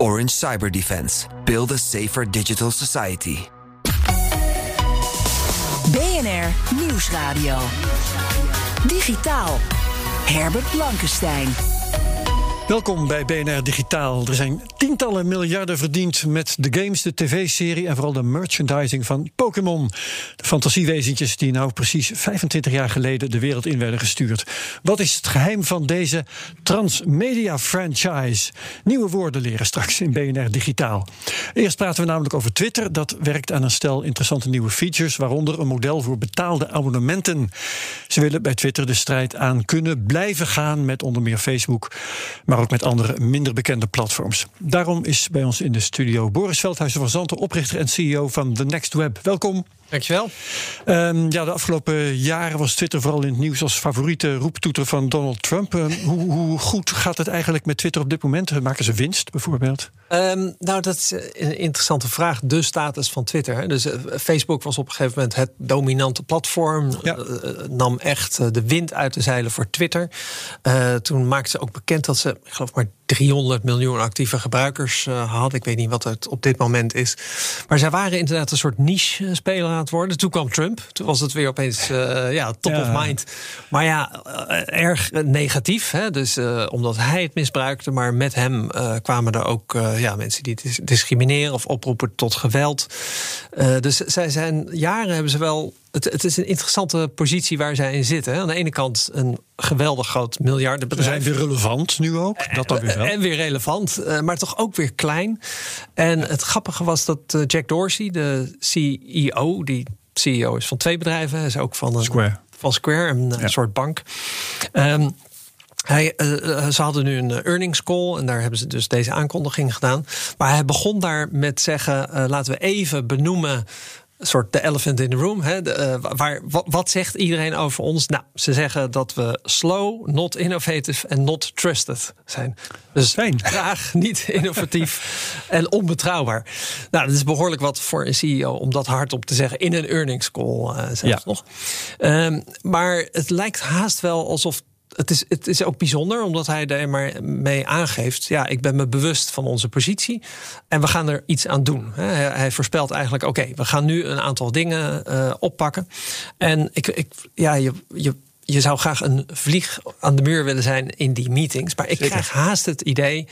Orange Cyber Defense. Build a safer digital society. BNR Nieuwsradio. Digitaal. Herbert Blankenstein. Welkom bij BNR Digitaal. Er zijn tientallen miljarden verdiend met de games, de tv-serie en vooral de merchandising van Pokémon. De fantasiewezentjes die nou precies 25 jaar geleden de wereld in werden gestuurd. Wat is het geheim van deze transmedia franchise? Nieuwe woorden leren straks in BNR Digitaal. Eerst praten we namelijk over Twitter. Dat werkt aan een stel interessante nieuwe features, waaronder een model voor betaalde abonnementen. Ze willen bij Twitter de strijd aan kunnen blijven gaan met onder meer Facebook maar ook met andere minder bekende platforms. Daarom is bij ons in de studio Boris Veldhuizen van Zanten, oprichter en CEO van The Next Web. Welkom. Dankjewel. Um, ja, de afgelopen jaren was Twitter vooral in het nieuws als favoriete roeptoeter van Donald Trump. Um, hoe, hoe, goed gaat het eigenlijk met Twitter op dit moment? Maken ze winst bijvoorbeeld? Um, nou, dat is een interessante vraag. De status van Twitter. Dus uh, Facebook was op een gegeven moment het dominante platform. Ja. Uh, nam echt de wind uit de zeilen voor Twitter. toen maakten ze ook bekend dat ze, ik geloof maar 300 miljoen actieve gebruikers had. Ik weet niet wat het op dit moment is. Maar zij waren inderdaad een soort niche-speler aan het worden. Toen kwam Trump. Toen was het weer opeens uh, ja, top ja. of mind. Maar ja, uh, erg negatief. Hè? Dus uh, omdat hij het misbruikte. Maar met hem kwamen er ook ja, mensen die discrimineren of oproepen tot geweld. dus zij zijn jaren hebben ze wel het, het, is een interessante positie waar zij in zitten. Aan de ene kant een geweldig groot miljardenbedrijf. Ze zijn weer relevant nu ook. Dat dan weer wel. En weer relevant, maar toch ook weer klein. En het grappige was dat Jack Dorsey, de CEO, die CEO is van twee bedrijven, is ook van een, Square, van Square een ja. soort bank. Um, hij, uh, ze hadden nu een earnings call en daar hebben ze dus deze aankondiging gedaan. Maar hij begon daar met zeggen: uh, laten we even benoemen een soort de elephant in the room. Hè? De, uh, waar, wat, zegt iedereen over ons? Nou, ze zeggen dat we slow, not innovative en not trusted zijn. Dus zijn. graag niet innovatief en onbetrouwbaar. Nou, dat is behoorlijk wat voor een CEO om dat hardop te zeggen in een earnings call uh, zelfs ja. nog. Um, maar het lijkt haast wel alsof het is, het is ook bijzonder, omdat hij er maar mee aangeeft. Ja, ik ben me bewust van onze positie. En we gaan er iets aan doen. Hij, hij voorspelt eigenlijk: oké, okay, we gaan nu een aantal dingen uh, oppakken. En ik, ik, ja, je, je, je zou graag een vlieg aan de muur willen zijn in die meetings. Maar ik Zeker. krijg haast het idee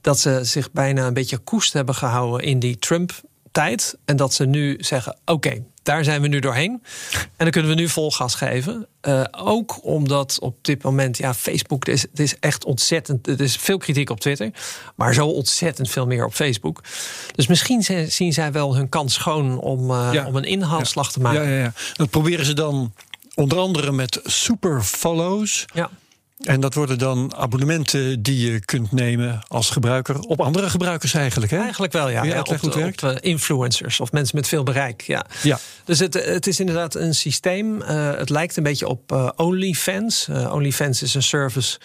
dat ze zich bijna een beetje koest hebben gehouden in die Trump tijd. En dat ze nu zeggen: oké, okay, daar zijn we nu doorheen. En dan kunnen we nu vol gas geven. Uh, ook omdat op dit moment, ja, Facebook, het is, het is echt ontzettend. Er is veel kritiek op Twitter, maar zo ontzettend veel meer op Facebook. Dus misschien zien zij wel hun kans schoon om, uh, ja. om een inhaalslag ja. te maken. Ja, ja, ja. Dat proberen ze dan onder andere met super follows. Ja. En dat worden dan abonnementen die je kunt nemen als gebruiker op andere gebruikers eigenlijk. Hè? Eigenlijk wel, ja. ja, op, goed op uh, influencers of mensen met veel bereik. Ja. ja. Dus het, het is inderdaad een systeem. Uh, het lijkt een beetje op uh, OnlyFans. OnlyFans is een service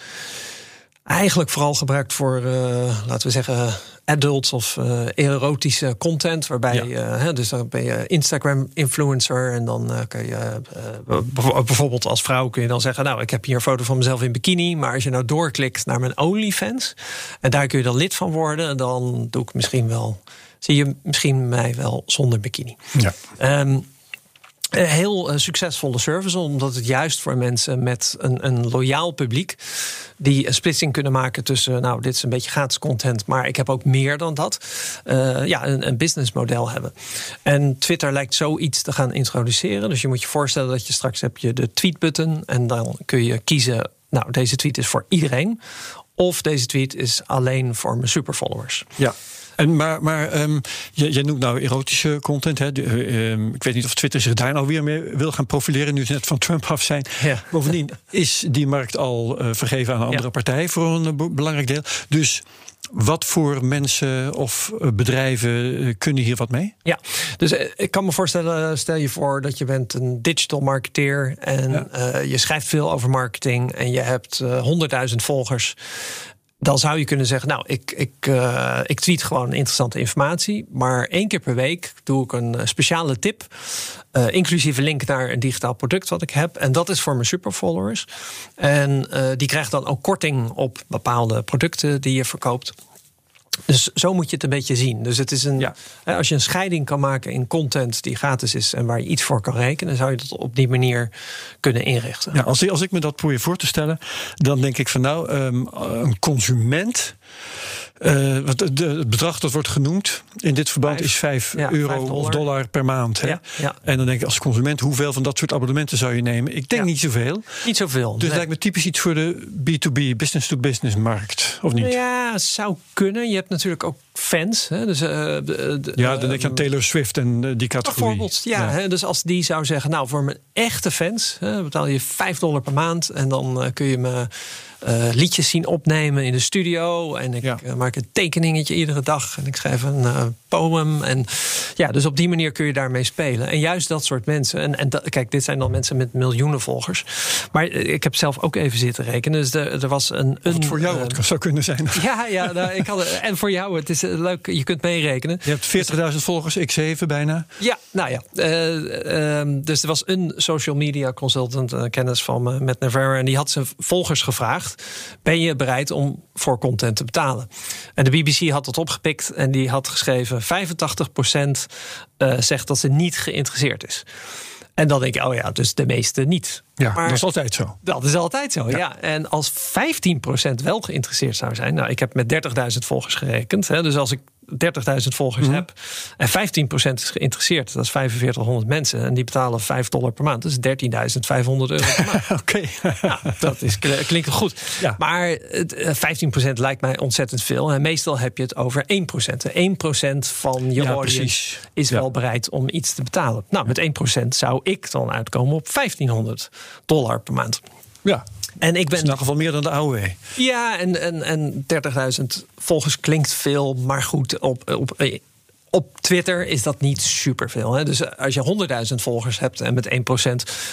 eigenlijk vooral gebruikt voor, laten we zeggen, adult of uh, erotische content. Waarbij ja. uh, hè, dus dan ben je Instagram-influencer. En dan uh, kun je bijvoorbeeld als vrouw kun je dan zeggen: Nou, ik heb hier een foto van mezelf in bikini. Maar als je nou doorklikt naar mijn OnlyFans. En daar kun je dan lid van worden. Dan doe ik misschien wel. Zie je misschien mij wel zonder bikini. Ja. Um, een heel uh, succesvolle service, omdat het juist voor mensen met een, een loyaal publiek, die een splitsing kunnen maken tussen, nou, dit is een beetje gratis content, maar ik heb ook meer dan dat, uh, ja, een, een businessmodel hebben. En Twitter lijkt zoiets te gaan introduceren. Dus je moet je voorstellen dat je straks heb je de tweetbutton en dan kun je kiezen, nou, deze tweet is voor iedereen, of deze tweet is alleen voor mijn superfollowers. Ja. En maar maar um, jij, noemt nou erotische content. Hè? Ehm, ik weet niet of Twitter zich daar nou weer mee wil gaan profileren. Nu ze net van Trump af zijn. Ja. Bovendien is die markt al uh, vergeven aan een andere partij voor een belangrijk deel. Dus wat voor mensen of eh, bedrijven eh, kunnen hier wat mee? Ja, dus eh, ik kan me voorstellen, stel je voor dat je bent een digital marketeer en je schrijft veel over marketing en je hebt honderdduizend volgers dan zou je kunnen zeggen, nou, ik, ik, uh, ik tweet gewoon interessante informatie. Maar één keer per week doe ik een speciale tip. Uh, inclusief een link naar een digitaal product wat ik heb. En dat is voor mijn superfollowers. En die krijgen dan ook korting op bepaalde producten die je verkoopt. Dus zo moet je het een beetje zien. Dus het is een, ja. als je een scheiding kan maken in content die gratis is en waar je iets voor kan rekenen, zou je dat op die manier kunnen inrichten. Ja, als, als ik me dat probeer voor te stellen, dan denk ik van nou, um, een consument uh, het bedrag dat wordt genoemd in dit verband is 5 euro of dollar per maand. Hè? Ja, ja. En dan denk ik als consument, hoeveel van dat soort abonnementen zou je nemen? Ik denk niet zoveel. Niet zoveel. Dus nee. lijkt me typisch iets voor de B2B, business-to-business markt, of niet? Ja, zou kunnen. Je hebt natuurlijk ook fans. Hè? Dus, uh, de, ja, dan denk ik aan ehm, Taylor Swift en uh, die categorie. Bijvoorbeeld, ja. Hè? Dus als die zou zeggen, nou voor mijn echte fans hè, betaal je 5 dollar per maand en dan kun je me uh, liedjes zien opnemen in de studio. En ik ja. maak een tekeningetje iedere dag. En ik schrijf een uh, poem. En ja, dus op die manier kun je daarmee spelen. En juist dat soort mensen. En, en dat, kijk, dit zijn dan mensen met miljoenen volgers. Maar eh, ik heb zelf ook even zitten rekenen. Dus er, er was een. een voor jou uh, zou kunnen zijn. Ja, ja nou, ik had, en voor jou, het is leuk. Je kunt meerekenen. Je hebt 40.000 volgers, ik 7 bijna. Ja, nou ja. Uh, dus er was een social media consultant, kennis van me, met Navarra. En die had zijn volgers gevraagd ben je bereid om voor content te betalen? En de BBC had dat opgepikt en die had geschreven: 85% uh, eh, zegt dat ze niet geïnteresseerd is. En dan denk je, oh ja, dus de meeste niet. Ja, maar dat is altijd zo. Dat is altijd zo, ja. En als 15% wel geïnteresseerd zou zijn... nou, ik heb met 30.000 volgers gerekend. Hè, dus als ik 30.000 volgers mm heb en 15% is geïnteresseerd, dat is 4500 mensen en die betalen 5 dollar per maand, dus 13.500 euro per maand. Oké, nou, dat is, klinkt goed. Ja. Maar 15% eh, lijkt mij ontzettend veel en meestal heb je het over 1%. 1% van je ja, audience is wel bereid om iets te betalen. Nou, met 1% zou ik dan uitkomen op 1500 dollar per maand. Ja, en ik ben. in elk geval meer dan de AOW. Ja, en, en, en 30.000 volgers klinkt veel, maar goed, op, op, op Twitter is dat niet superveel. Hè? Dus als je 100.000 volgers hebt en met 1%,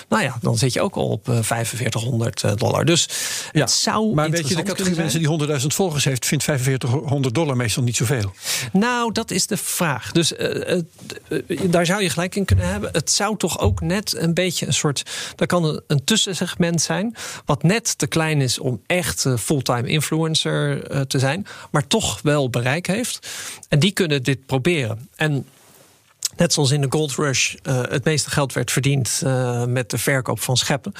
nou ja, dan zit je ook al op 4500 eh, dollar. Dus ja, het zou. Maar weet je, de categorie mensen die 100.000 volgers heeft, vindt 4500 dollar meestal niet zoveel. Nou, dat is de vraag. Dus uh, uh, daar zou je gelijk in kunnen hebben. Het zou toch ook net een beetje een soort. Dat kan een, een tussensegment zijn, wat net te klein is om echt fulltime influencer te zijn, maar toch wel bereik heeft. En die kunnen dit proberen. En Net zoals in de Gold Rush uh, het meeste geld werd verdiend uh, met de verkoop van scheppen.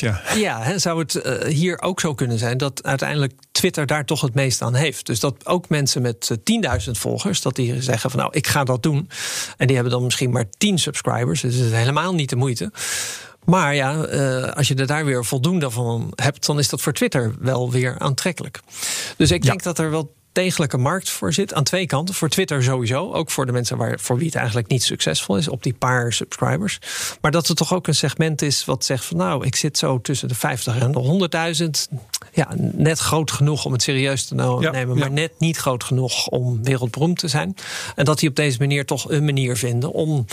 Ja. Ja, zou het uh, hier ook zo kunnen zijn dat uiteindelijk Twitter daar toch het meest aan heeft. Dus dat ook mensen met 10.000 volgers, dat die zeggen van nou, ik ga dat doen. En die hebben dan misschien maar 10 subscribers. Dus het is helemaal niet de moeite. Maar ja, als je er daar weer voldoende van hebt, dan is dat voor Twitter wel weer aantrekkelijk. Dus ik denk dat er wel degelijke markt voor zit. Aan twee kanten. Voor Twitter sowieso. Ook voor de mensen waar, voor wie het eigenlijk niet succesvol is. Op die paar subscribers. Maar dat er toch ook een segment is wat zegt van nou, ik zit zo tussen de 50 en de 100.000. Ja, net groot genoeg om het serieus te nemen. maar net niet groot genoeg om wereldberoemd te zijn. En dat die op deze manier toch een manier vinden om,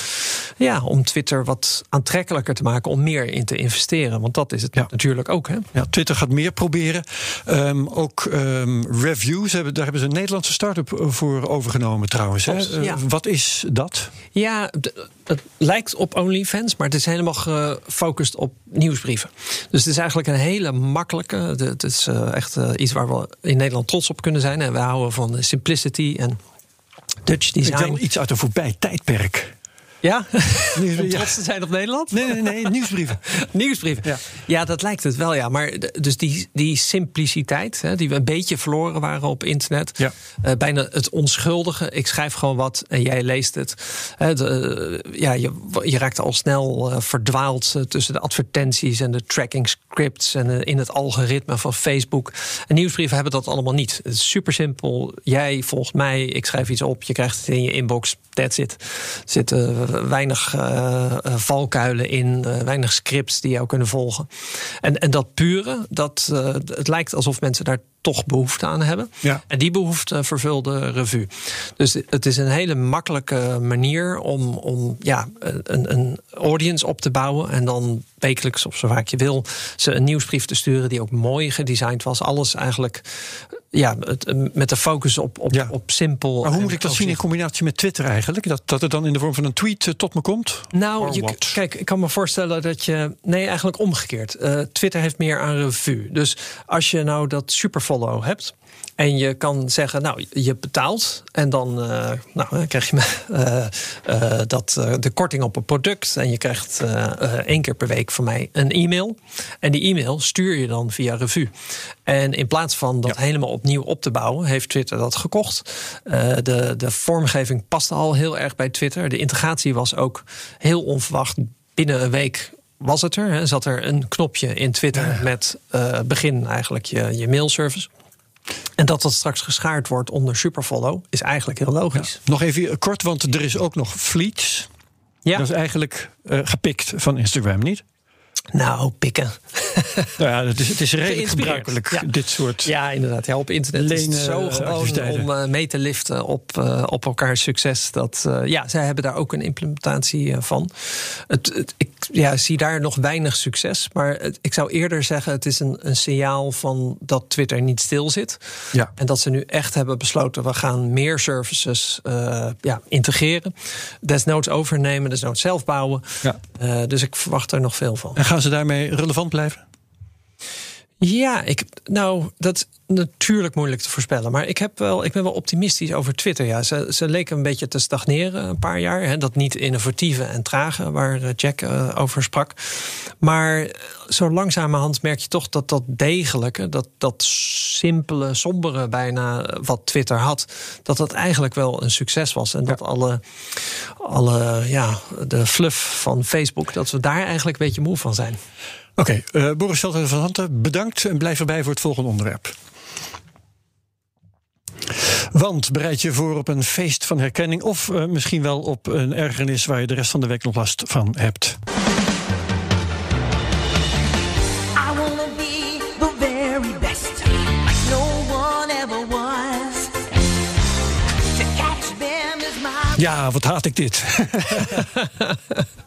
ja, om Twitter wat aantrekkelijker te maken. Om meer in te investeren. Want dat is het natuurlijk ook. Hè? Ja, Twitter gaat meer proberen. Um, ook um, reviews hebben daar hebben ze een Nederlandse start-up eh, voor overgenomen trouwens. Hè? Eh, wat is dat? Ja, het lijkt op OnlyFans, maar het is helemaal gefocust op nieuwsbrieven. Dus het is eigenlijk een hele makkelijke. Het is eh, echt iets waar we in Nederland trots op kunnen zijn. En we houden van simplicity en Dutch design. Wel iets uit een voorbij tijdperk. Ja? Om trots te zijn op Nederland? Nee, nee, nee, nieuwsbrieven. nieuwsbrieven. Ja. Ja, dat lijkt het wel, ja. Maar dus die, die simpliciteit, hè, die we een beetje verloren waren op internet. Ja. Uh, bijna het onschuldige. Ik schrijf gewoon wat en jij leest het. De, ja, je, je raakt al snel uh, verdwaald tussen de advertenties en de tracking scripts en in het algoritme van Facebook. En nieuwsbrieven hebben dat allemaal niet. Het is super simpel. Jij volgt mij, ik schrijf iets op, je krijgt het in je inbox. That's it. Er zitten weinig valkuilen in, weinig scripts die jou kunnen volgen. En, en dat pure, dat, het lijkt alsof mensen daar toch behoefte aan hebben. Ja. En die behoefte vervulde revue. Dus het is een hele makkelijke manier om, om ja, een, een audience op te bouwen. En dan wekelijks of zo vaak je wil, ze een nieuwsbrief te sturen die ook mooi gedesigned was. Alles eigenlijk ja, het, met de focus op, op, op simpel. Maar hoe moet ik dat zien in combinatie met Twitter eigenlijk? Dat, dat het dan in de vorm van een tweet eh, tot me komt? Nou, je, kijk, ik kan me voorstellen dat je. Nee, eigenlijk omgekeerd. Uh, Twitter heeft meer aan revue. Dus als je nou dat hebt. En je kan zeggen, nou, je betaalt en dan, uh, nou, krijg je uh, uh, dat, de korting op een product. En je krijgt één keer per week van mij een e-mail. En die e-mail stuur je dan via Revue. En in plaats van dat helemaal opnieuw op te bouwen, heeft Twitter dat gekocht. de, de vormgeving paste al heel erg bij Twitter. De integratie was ook heel onverwacht. Binnen een week was het er. Hè, zat er een knopje in Twitter met begin eigenlijk je, je mailservice. En dat dat straks geschaard wordt onder Superfollow is eigenlijk heel logisch. Nog even kort, want er is ook nog Fleets. Ja. Dat is eigenlijk uh, gepikt van Instagram, niet? Nou, pikken. Nou ja, het is, het is redelijk gebruikelijk, dit soort. Ja, inderdaad. Ja, op internet is het zo gewoon om uh, mee te liften op, uh, op elkaars succes. Dat, uh, ja, zij hebben daar ook een implementatie van. Het, het, ik ja, zie daar nog weinig succes. Maar het, ik zou eerder zeggen: het is een, een signaal van dat Twitter niet stil zit. Ja. En dat ze nu echt hebben besloten: we gaan meer services ja, integreren. Desnoods overnemen, desnoods zelf bouwen. Ja. dus ik verwacht er nog veel van. En gaan ze daarmee relevant blijven? Ja, ik, nou, dat is natuurlijk moeilijk te voorspellen. Maar ik, heb wel, ik ben wel optimistisch over Twitter. Ja. Ze, ze leken een beetje te stagneren een paar jaar. Hè. Dat niet innovatieve en trage, waar eh, Jack uh, over sprak. Maar eh, zo langzamerhand merk je toch dat dat degelijke, dat, dat simpele, sombere bijna wat Twitter had, dat dat eigenlijk wel een succes was. En dat alle, alle ja, de fluff van Facebook, dat we daar eigenlijk een beetje moe van zijn. Oké, okay, uh, Boris Veldhuis van Hanten, bedankt en blijf erbij voor het volgende onderwerp. Want bereid je voor op een feest van herkenning of uh, misschien wel op een ergernis waar je de rest van de week nog last van hebt. Ja, wat haat ik dit.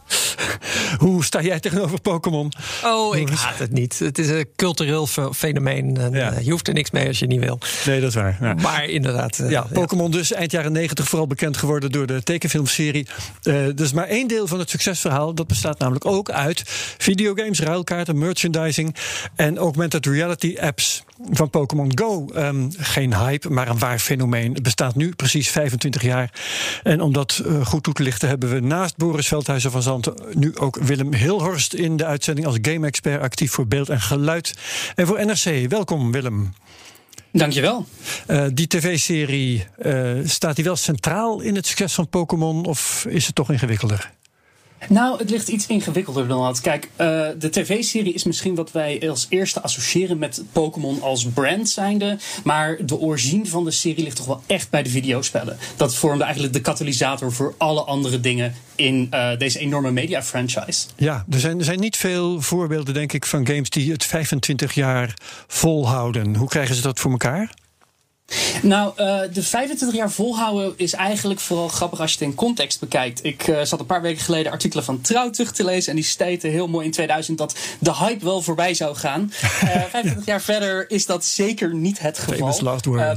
Hoe sta jij tegenover Pokémon? Oh, ik haat het niet. Het is een cultureel fenomeen. En, ja. Eh, je hoeft er niks mee als je niet wil. Nee, dat is waar. Ja. Maar inderdaad. Uh, ja, Pokémon dus eind jaren negentig vooral bekend geworden door de tekenfilmserie. Uh, dus maar één deel van het succesverhaal. Dat bestaat namelijk ook uit videogames, ruilkaarten, merchandising en augmented reality apps van Pokémon Go. Um, geen hype, maar een waar fenomeen. Het bestaat nu precies 25 jaar. En om dat uh, goed toe te lichten, hebben we naast Boris Veldhuizen van Zanten nu ook Willem Hilhorst in de uitzending als game-expert actief voor beeld en geluid. En voor NRC. Welkom, Willem. Dankjewel. Uh, die tv-serie, uh, staat die wel centraal in het succes van Pokémon of is het toch ingewikkelder? Nou, het ligt iets ingewikkelder dan dat. Kijk, uh, de tv-serie is misschien wat wij als eerste associëren met Pokémon als brand zijnde. Maar de origine van de serie ligt toch wel echt bij de videospellen. Dat vormde eigenlijk de katalysator voor alle andere dingen in uh, deze enorme media-franchise. Ja, er zijn, er zijn niet veel voorbeelden, denk ik, van games die het 25 jaar volhouden. Hoe krijgen ze dat voor elkaar? Nou, uh, de 25 jaar volhouden is eigenlijk vooral grappig als je het in context bekijkt. Ik uh, zat een paar weken geleden artikelen van Trouw terug te lezen. En die steten heel mooi in 2000 dat de hype wel voorbij zou gaan. Uh, eh, 25 jaar verder is dat zeker niet het geval.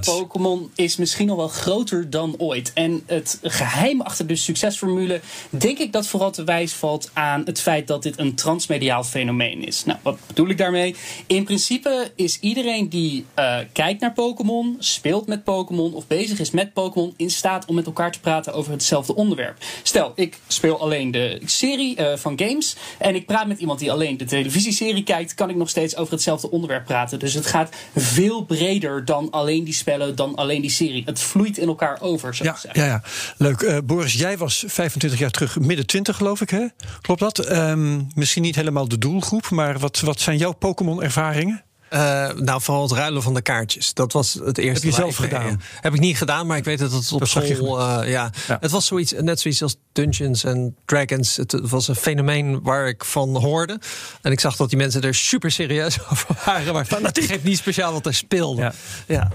Pokémon is misschien nog wel groter dan ooit. En het geheim achter de succesformule, denk ik dat vooral te wijs valt aan het feit dat dit een transmediaal fenomeen is. Nou, wat bedoel ik daarmee? In principe is iedereen die kijkt naar Pokémon speelt met Pokémon of bezig is met Pokémon in staat om met elkaar te praten over hetzelfde onderwerp. Stel, ik speel alleen de serie uh, van games en ik praat met iemand die alleen de televisieserie kijkt, kan ik nog steeds over hetzelfde onderwerp praten. Dus het gaat veel breder dan alleen die spellen, dan alleen die serie. Het vloeit in elkaar over, zo ja, Ja, ja, leuk. Uh, Boris, jij was 25 jaar terug, midden 20 geloof ik, hè? Klopt dat? Um, misschien niet helemaal de doelgroep, maar wat, wat zijn jouw Pokémon-ervaringen? Uh, nou, vooral het ruilen van de kaartjes. Dat was het eerste. Heb je zelf gedaan? heb ik niet gedaan, maar ik weet dat het op dat school. Uh, ja. ja. Het was zoiets, net zoiets als Dungeons en Dragons. Het was een fenomeen waar ik van hoorde. En ik zag dat die mensen er super serieus over waren. Maar fanatiek. geeft niet speciaal wat er speelde. Ja. ja.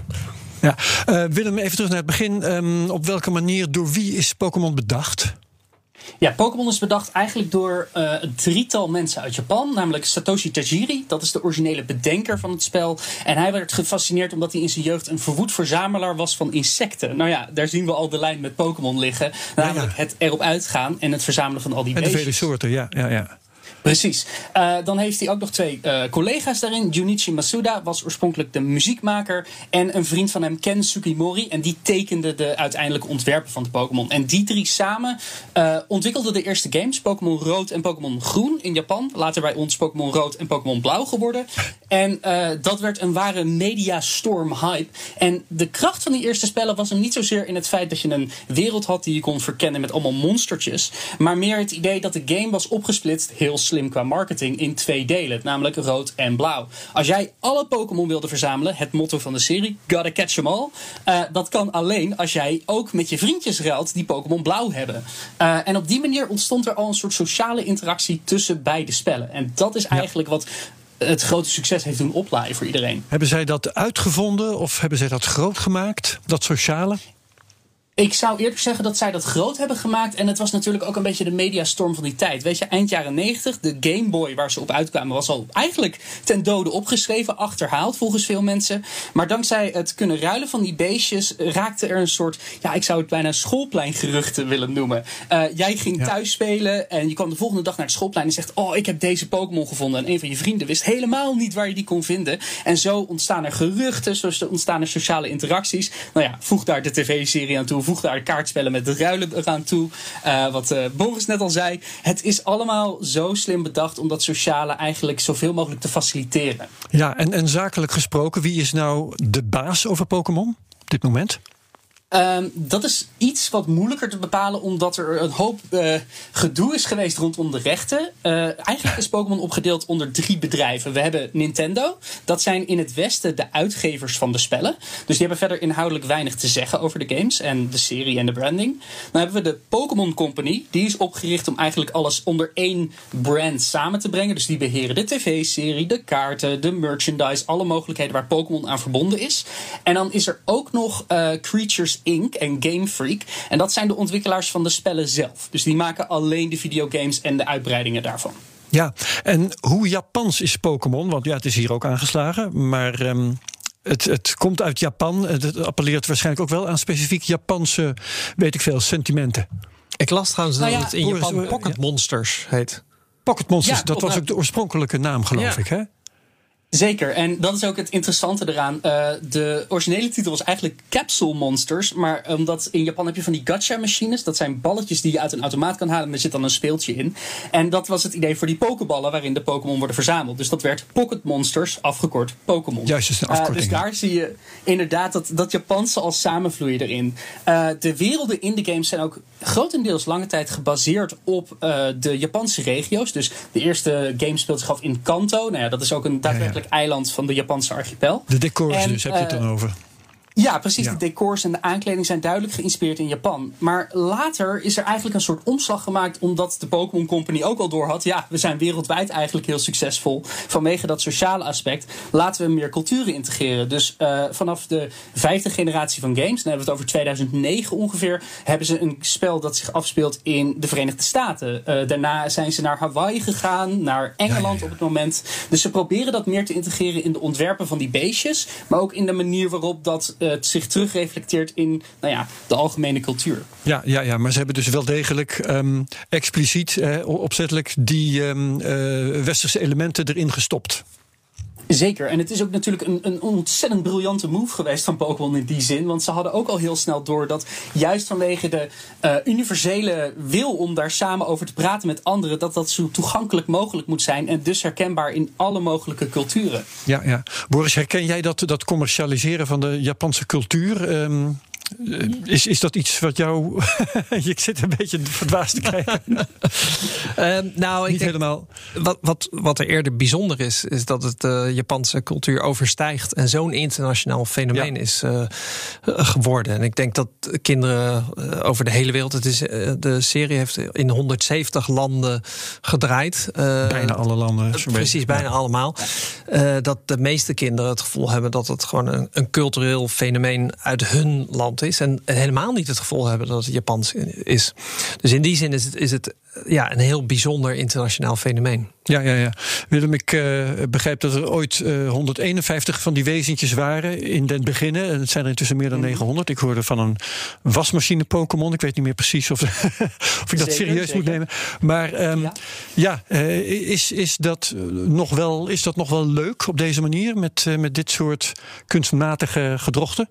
ja. Uh, Willem, even terug naar het begin. Um, op welke manier, door wie is Pokémon bedacht? Ja, Pokémon is bedacht eigenlijk door uh, een drietal mensen uit Japan. Namelijk Satoshi Tajiri, dat is de originele bedenker van het spel. En hij werd gefascineerd omdat hij in zijn jeugd een verwoed verzamelaar was van insecten. Nou ja, daar zien we al de lijn met Pokémon liggen. Namelijk ja, ja. het erop uitgaan en het verzamelen van al die en beestjes. En de vele soorten, ja. ja, ja. Precies. Uh, dan heeft hij ook nog twee uh, collega's daarin. Junichi Masuda was oorspronkelijk de muziekmaker. En een vriend van hem, Ken Sukimori. En die tekende de uiteindelijke ontwerpen van de Pokémon. En die drie samen uh, ontwikkelden de eerste games. Pokémon Rood en Pokémon Groen in Japan. Later bij ons Pokémon Rood en Pokémon Blauw geworden. En dat werd een ware mediastorm hype. En de kracht van die eerste spellen was hem niet zozeer in het feit dat je een wereld had die je kon verkennen met allemaal monstertjes. Maar meer het idee dat de game was opgesplitst heel slim qua marketing in twee delen, namelijk rood en blauw. Als jij alle Pokémon wilde verzamelen, het motto van de serie, gotta catch them all, uh, dat kan alleen als jij ook met je vriendjes ruilt die Pokémon blauw hebben. Uh, en op die manier ontstond er al een soort sociale interactie tussen beide spellen. En dat is eigenlijk ja. wat het grote succes heeft doen oplaaien voor iedereen. Hebben zij dat uitgevonden of hebben zij dat groot gemaakt, dat sociale? Ik zou eerlijk zeggen dat zij dat groot hebben gemaakt. En het was natuurlijk ook een beetje de mediastorm van die tijd. Weet je, eind jaren 90, de Game Boy waar ze op uitkwamen, was al eigenlijk ten dode opgeschreven, achterhaald volgens veel mensen. Maar dankzij het kunnen ruilen van die beestjes raakte er een soort, ja, ik zou het bijna schoolpleingeruchten willen noemen. Uh, jij ging ja. thuis spelen en je kwam de volgende dag naar het schoolplein en zegt: Oh, ik heb deze Pokémon gevonden. En een van je vrienden wist helemaal niet waar je die kon vinden. En zo ontstaan er geruchten, zo ontstaan er sociale interacties. Nou ja, voeg daar de tv-serie aan toe voeg daar kaartspellen met de ruilen eraan toe. Uh, wat uh, Boris net al zei. Het is allemaal zo slim bedacht om dat sociale eigenlijk zoveel mogelijk te faciliteren. Ja, en, en zakelijk gesproken, wie is nou de baas over Pokémon op dit moment? Um, dat is iets wat moeilijker te bepalen, omdat er een hoop uh, gedoe is geweest rondom de rechten. Uh, eigenlijk is Pokémon opgedeeld onder drie bedrijven. We hebben Nintendo, dat zijn in het Westen de uitgevers van de spellen. Dus die hebben verder inhoudelijk weinig te zeggen over de games en de serie en de branding. Dan hebben we de Pokémon Company, die is opgericht om eigenlijk alles onder één brand samen te brengen. Dus die beheren de tv-serie, de kaarten, de merchandise, alle mogelijkheden waar Pokémon aan verbonden is. En dan is er ook nog uh, Creatures Inc. en Game Freak. En dat zijn de ontwikkelaars van de spellen zelf. Dus die maken alleen de videogames en de uitbreidingen daarvan. Ja, en hoe Japans is Pokémon? Want ja, het is hier ook aangeslagen. Maar um, het, het komt uit Japan. Het appelleert waarschijnlijk ook wel aan specifiek Japanse, weet ik veel, sentimenten. Ik las trouwens nou ja, dat het in Japan Pocket Monsters heet. Pocket Monsters, ja, dat was ook de oorspronkelijke naam, geloof ja. ik, hè? Zeker, en dat is ook het interessante eraan. Uh, de originele titel was eigenlijk Capsule Monsters. Maar omdat in Japan heb je van die gacha-machines. Dat zijn balletjes die je uit een automaat kan halen. En er zit dan een speeltje in. En dat was het idee voor die pokeballen waarin de Pokémon worden verzameld. Dus dat werd Pocket Monsters, afgekort Pokémon. Juist, is een afkorting. Uh, dus daar zie je inderdaad dat, dat Japanse al samenvloeien erin. Uh, de werelden in de games zijn ook grotendeels lange tijd gebaseerd op de Japanse regio's. Dus de eerste game speelt zich af in Kanto. Nou ja, dat is ook een daadwerkelijk eiland van de Japanse archipel. De decors en, dus, heb je het dan over? Ja, precies. Ja. De decors en de aankleding zijn duidelijk geïnspireerd in Japan. Maar later is er eigenlijk een soort omslag gemaakt omdat de Pokémon Company ook al door had. Ja, we zijn wereldwijd eigenlijk heel succesvol. Vanwege dat sociale aspect laten we meer culturen integreren. Dus uh, vanaf de vijfde generatie van games, dan hebben we het over 2009 ongeveer, hebben ze een spel dat zich afspeelt in de Verenigde Staten. Uh, daarna zijn ze naar Hawaii gegaan, naar Engeland ja, ja, op het moment. Dus ze proberen dat meer te integreren in de ontwerpen van die beestjes, maar ook in de manier waarop dat het zich terugreflecteert in nou ja, de algemene cultuur. Ja, ja, ja, maar ze hebben dus wel degelijk um, expliciet, uh, opzettelijk, die um, westerse elementen erin gestopt. Zeker. En het is ook natuurlijk een, een ontzettend briljante move geweest van Pokémon in die zin. Want ze hadden ook al heel snel door dat juist vanwege de uh, universele wil om daar samen over te praten met anderen, dat dat zo toegankelijk mogelijk moet zijn. En dus herkenbaar in alle mogelijke culturen. Ja, ja. Boris, herken jij dat, dat commercialiseren van de Japanse cultuur? Um, eh, is, is dat iets wat jou. je zit een beetje verdwaasd te kijken. uh, nou, ik denk, helemaal. Wat, wat, wat er eerder bijzonder is, is dat het de uh, Japanse cultuur overstijgt en zo'n internationaal fenomeen ja. is uh, geworden. En ik denk dat kinderen over de hele wereld. Het is, de serie heeft in 170 landen gedraaid. bijna alle landen. precies, bijna ja. allemaal. dat de meeste kinderen het gevoel hebben dat het gewoon een, een cultureel fenomeen uit hun land is. En helemaal niet het gevoel hebben dat het Japans is. Dus in die zin is het, is het ja, een heel bijzonder internationaal fenomeen. Ja, ja, ja. Willem, ik uh, begrijp dat er ooit uh, 151 van die wezentjes waren in den beginnen. Het zijn er intussen meer dan 900. Ik hoorde van een wasmachine Pokémon. Ik weet niet meer precies of, of ik dat zeker, serieus zeker. moet nemen. Maar um, ja, ja uh, is, is, dat nog wel, is dat nog wel leuk op deze manier met, met dit soort kunstmatige gedrochten?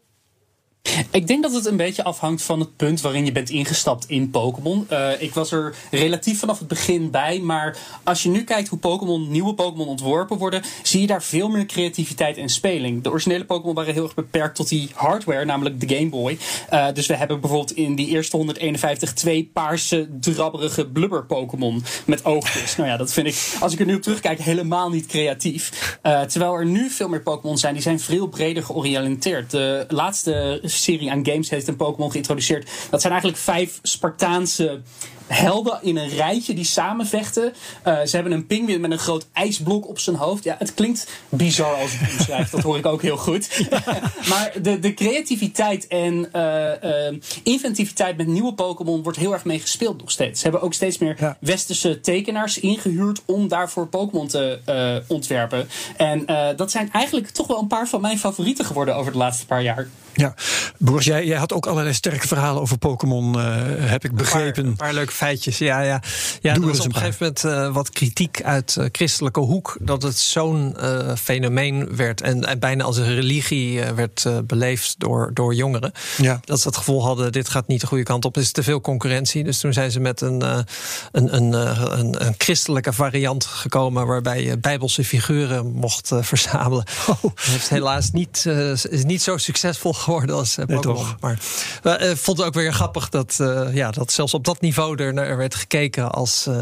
Ik denk dat het een beetje afhangt van het punt waarin je bent ingestapt in Pokémon. Uh, ik was er relatief vanaf het begin bij, maar als je nu kijkt hoe Pokémon, nieuwe Pokémon ontworpen worden, zie je daar veel meer creativiteit en speling. De originele Pokémon waren heel erg beperkt tot die hardware, namelijk de Game Boy. Uh, dus we hebben bijvoorbeeld in die eerste 151 twee paarse, drabberige blubber Pokémon met oogjes. nou ja, dat vind ik, als ik er nu op terugkijk, helemaal niet creatief. Uh, terwijl er nu veel meer Pokémon zijn, die zijn veel breder georiënteerd. De laatste serie aan games heeft een Pokémon geïntroduceerd. Dat zijn eigenlijk vijf Spartaanse helden in een rijtje die samenvechten. Uh, ze hebben een pinguïn met een groot ijsblok op zijn hoofd. Ja, het klinkt bizar als ik het beschrijf. dat hoor ik ook heel goed. maar de, de creativiteit en uh, uh, inventiviteit met nieuwe Pokémon wordt heel erg mee gespeeld nog steeds. Ze hebben ook steeds meer ja. westerse tekenaars ingehuurd om daarvoor Pokémon te ontwerpen. En dat zijn eigenlijk toch wel een paar van mijn favorieten geworden over de laatste paar jaar. Ja, Boris, jij, jij had ook allerlei sterke verhalen over Pokémon, heb ik begrepen. Een paar, een paar leuke feitjes. Ja, ja. ja er was op een gegeven moment uh, wat kritiek uit uh, christelijke hoek dat het zo'n uh, fenomeen werd en, en, bijna als een religie werd beleefd door, door jongeren. Ja. Dat ze het gevoel hadden: dit gaat niet de goede kant op, er is te veel concurrentie. Dus toen zijn ze met een, een, een, een, een, christelijke variant gekomen waarbij je bijbelse figuren mocht verzamelen. Oh. Dat heeft helaas niet, is niet zo succesvol geworden als uh, Pokémon. Maar ik vond het ook weer grappig dat, ja, dat zelfs op dat niveau er naar werd gekeken als uh,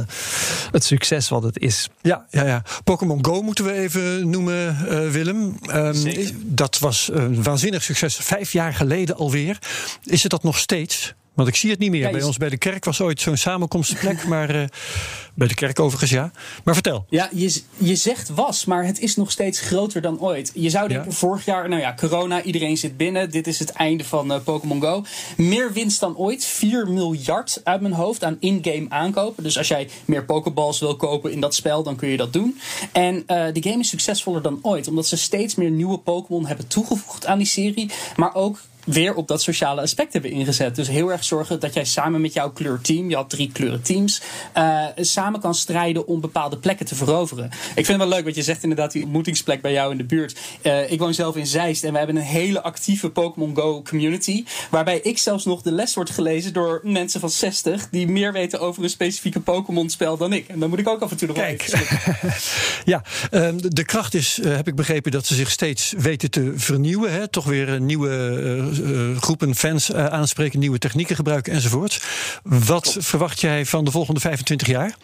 het succes wat het is. Ja, ja, ja. Pokémon Go moeten we even noemen, uh, Willem. Um, dat was een waanzinnig succes. Vijf jaar geleden alweer. Is het dat nog steeds? Want ik zie het niet meer. Ja, bij ons bij de kerk was ooit zo'n samenkomstplek, maar uh, bij de kerk overigens ja. Maar vertel. Ja, je, je zegt was, maar het is nog steeds groter dan ooit. Je zou denken, ja. vorig jaar, nou ja, corona, iedereen zit binnen. Dit is het einde van uh, Pokémon Go. Meer winst dan ooit. 4 miljard uit mijn hoofd aan in-game aankopen. Dus als jij meer Pokéballs wil kopen in dat spel, dan kun je dat doen. En uh, die game is succesvoller dan ooit, omdat ze steeds meer nieuwe Pokémon hebben toegevoegd aan die serie. Maar ook weer op dat sociale aspect hebben ingezet. Dus heel erg zorgen dat jij samen met jouw kleurteam, je had drie kleurenteams, uh, samen kan strijden om bepaalde plekken te veroveren. Ik vind het wel leuk wat je zegt, inderdaad, die ontmoetingsplek bij jou in de buurt. Uh, ik woon zelf in Zeist en we hebben een hele actieve Pokémon Go community. Waarbij ik zelfs nog de les wordt gelezen door mensen van 60 die meer weten over een specifieke Pokémon-spel dan ik. En dan moet ik ook af en toe nog Kijk. ja, uh, de kracht is, eh, heb ik begrepen, dat ze zich steeds weten te vernieuwen. Hè? Toch weer een nieuwe groepen fans aanspreken, nieuwe technieken gebruiken enzovoort. Wat verwacht jij van de volgende 25 jaar?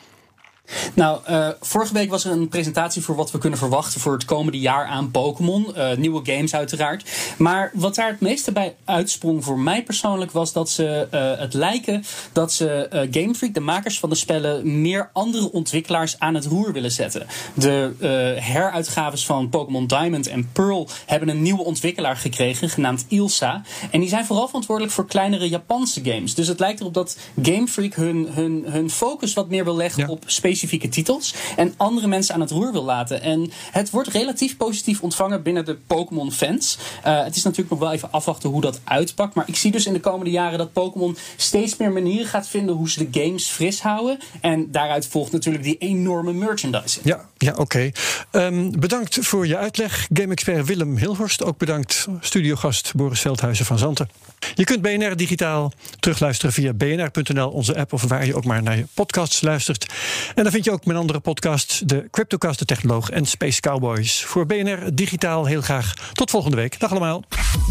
Nou, uh, vorige week was er een presentatie voor wat we kunnen verwachten voor het komende jaar aan Pokémon. Uh, nieuwe games uiteraard. Maar wat daar het meeste bij uitsprong voor mij persoonlijk was dat ze uh, het lijken dat ze Game Freak, de makers van de spellen, meer andere ontwikkelaars aan het roer willen zetten. De heruitgaves van Pokémon Diamond en Pearl hebben een nieuwe ontwikkelaar gekregen, genaamd Ilsa. En die zijn vooral verantwoordelijk voor kleinere Japanse games. Dus het lijkt erop dat Game Freak hun, hun, hun focus wat meer wil leggen ja. op specifieke specifieke titels en andere mensen aan het roer wil laten. En het wordt relatief positief ontvangen binnen de Pokémon fans. Uh, het is natuurlijk nog wel even afwachten hoe dat uitpakt. Maar ik zie dus in de komende jaren dat Pokémon steeds meer manieren gaat vinden hoe ze de games fris houden. En daaruit volgt natuurlijk die enorme merchandising. Ja, Ja, oké. Ehm, bedankt voor je uitleg, game-expert Willem Hilhorst. Ook bedankt studiogast Boris Veldhuizen van Zanten. Je kunt BNR digitaal terugluisteren via bnr.nl, onze app, of waar je ook maar naar je podcasts luistert. En dan vind je ook mijn andere podcasts, de Cryptocast, de Technoloog en Space Cowboys. Voor BNR digitaal heel graag tot volgende week. Dag allemaal.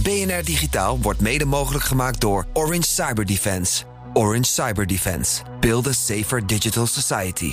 BNR Digitaal wordt mede mogelijk gemaakt door Orange Cyber Defense. Orange Cyber Defense. Build a safer digital society.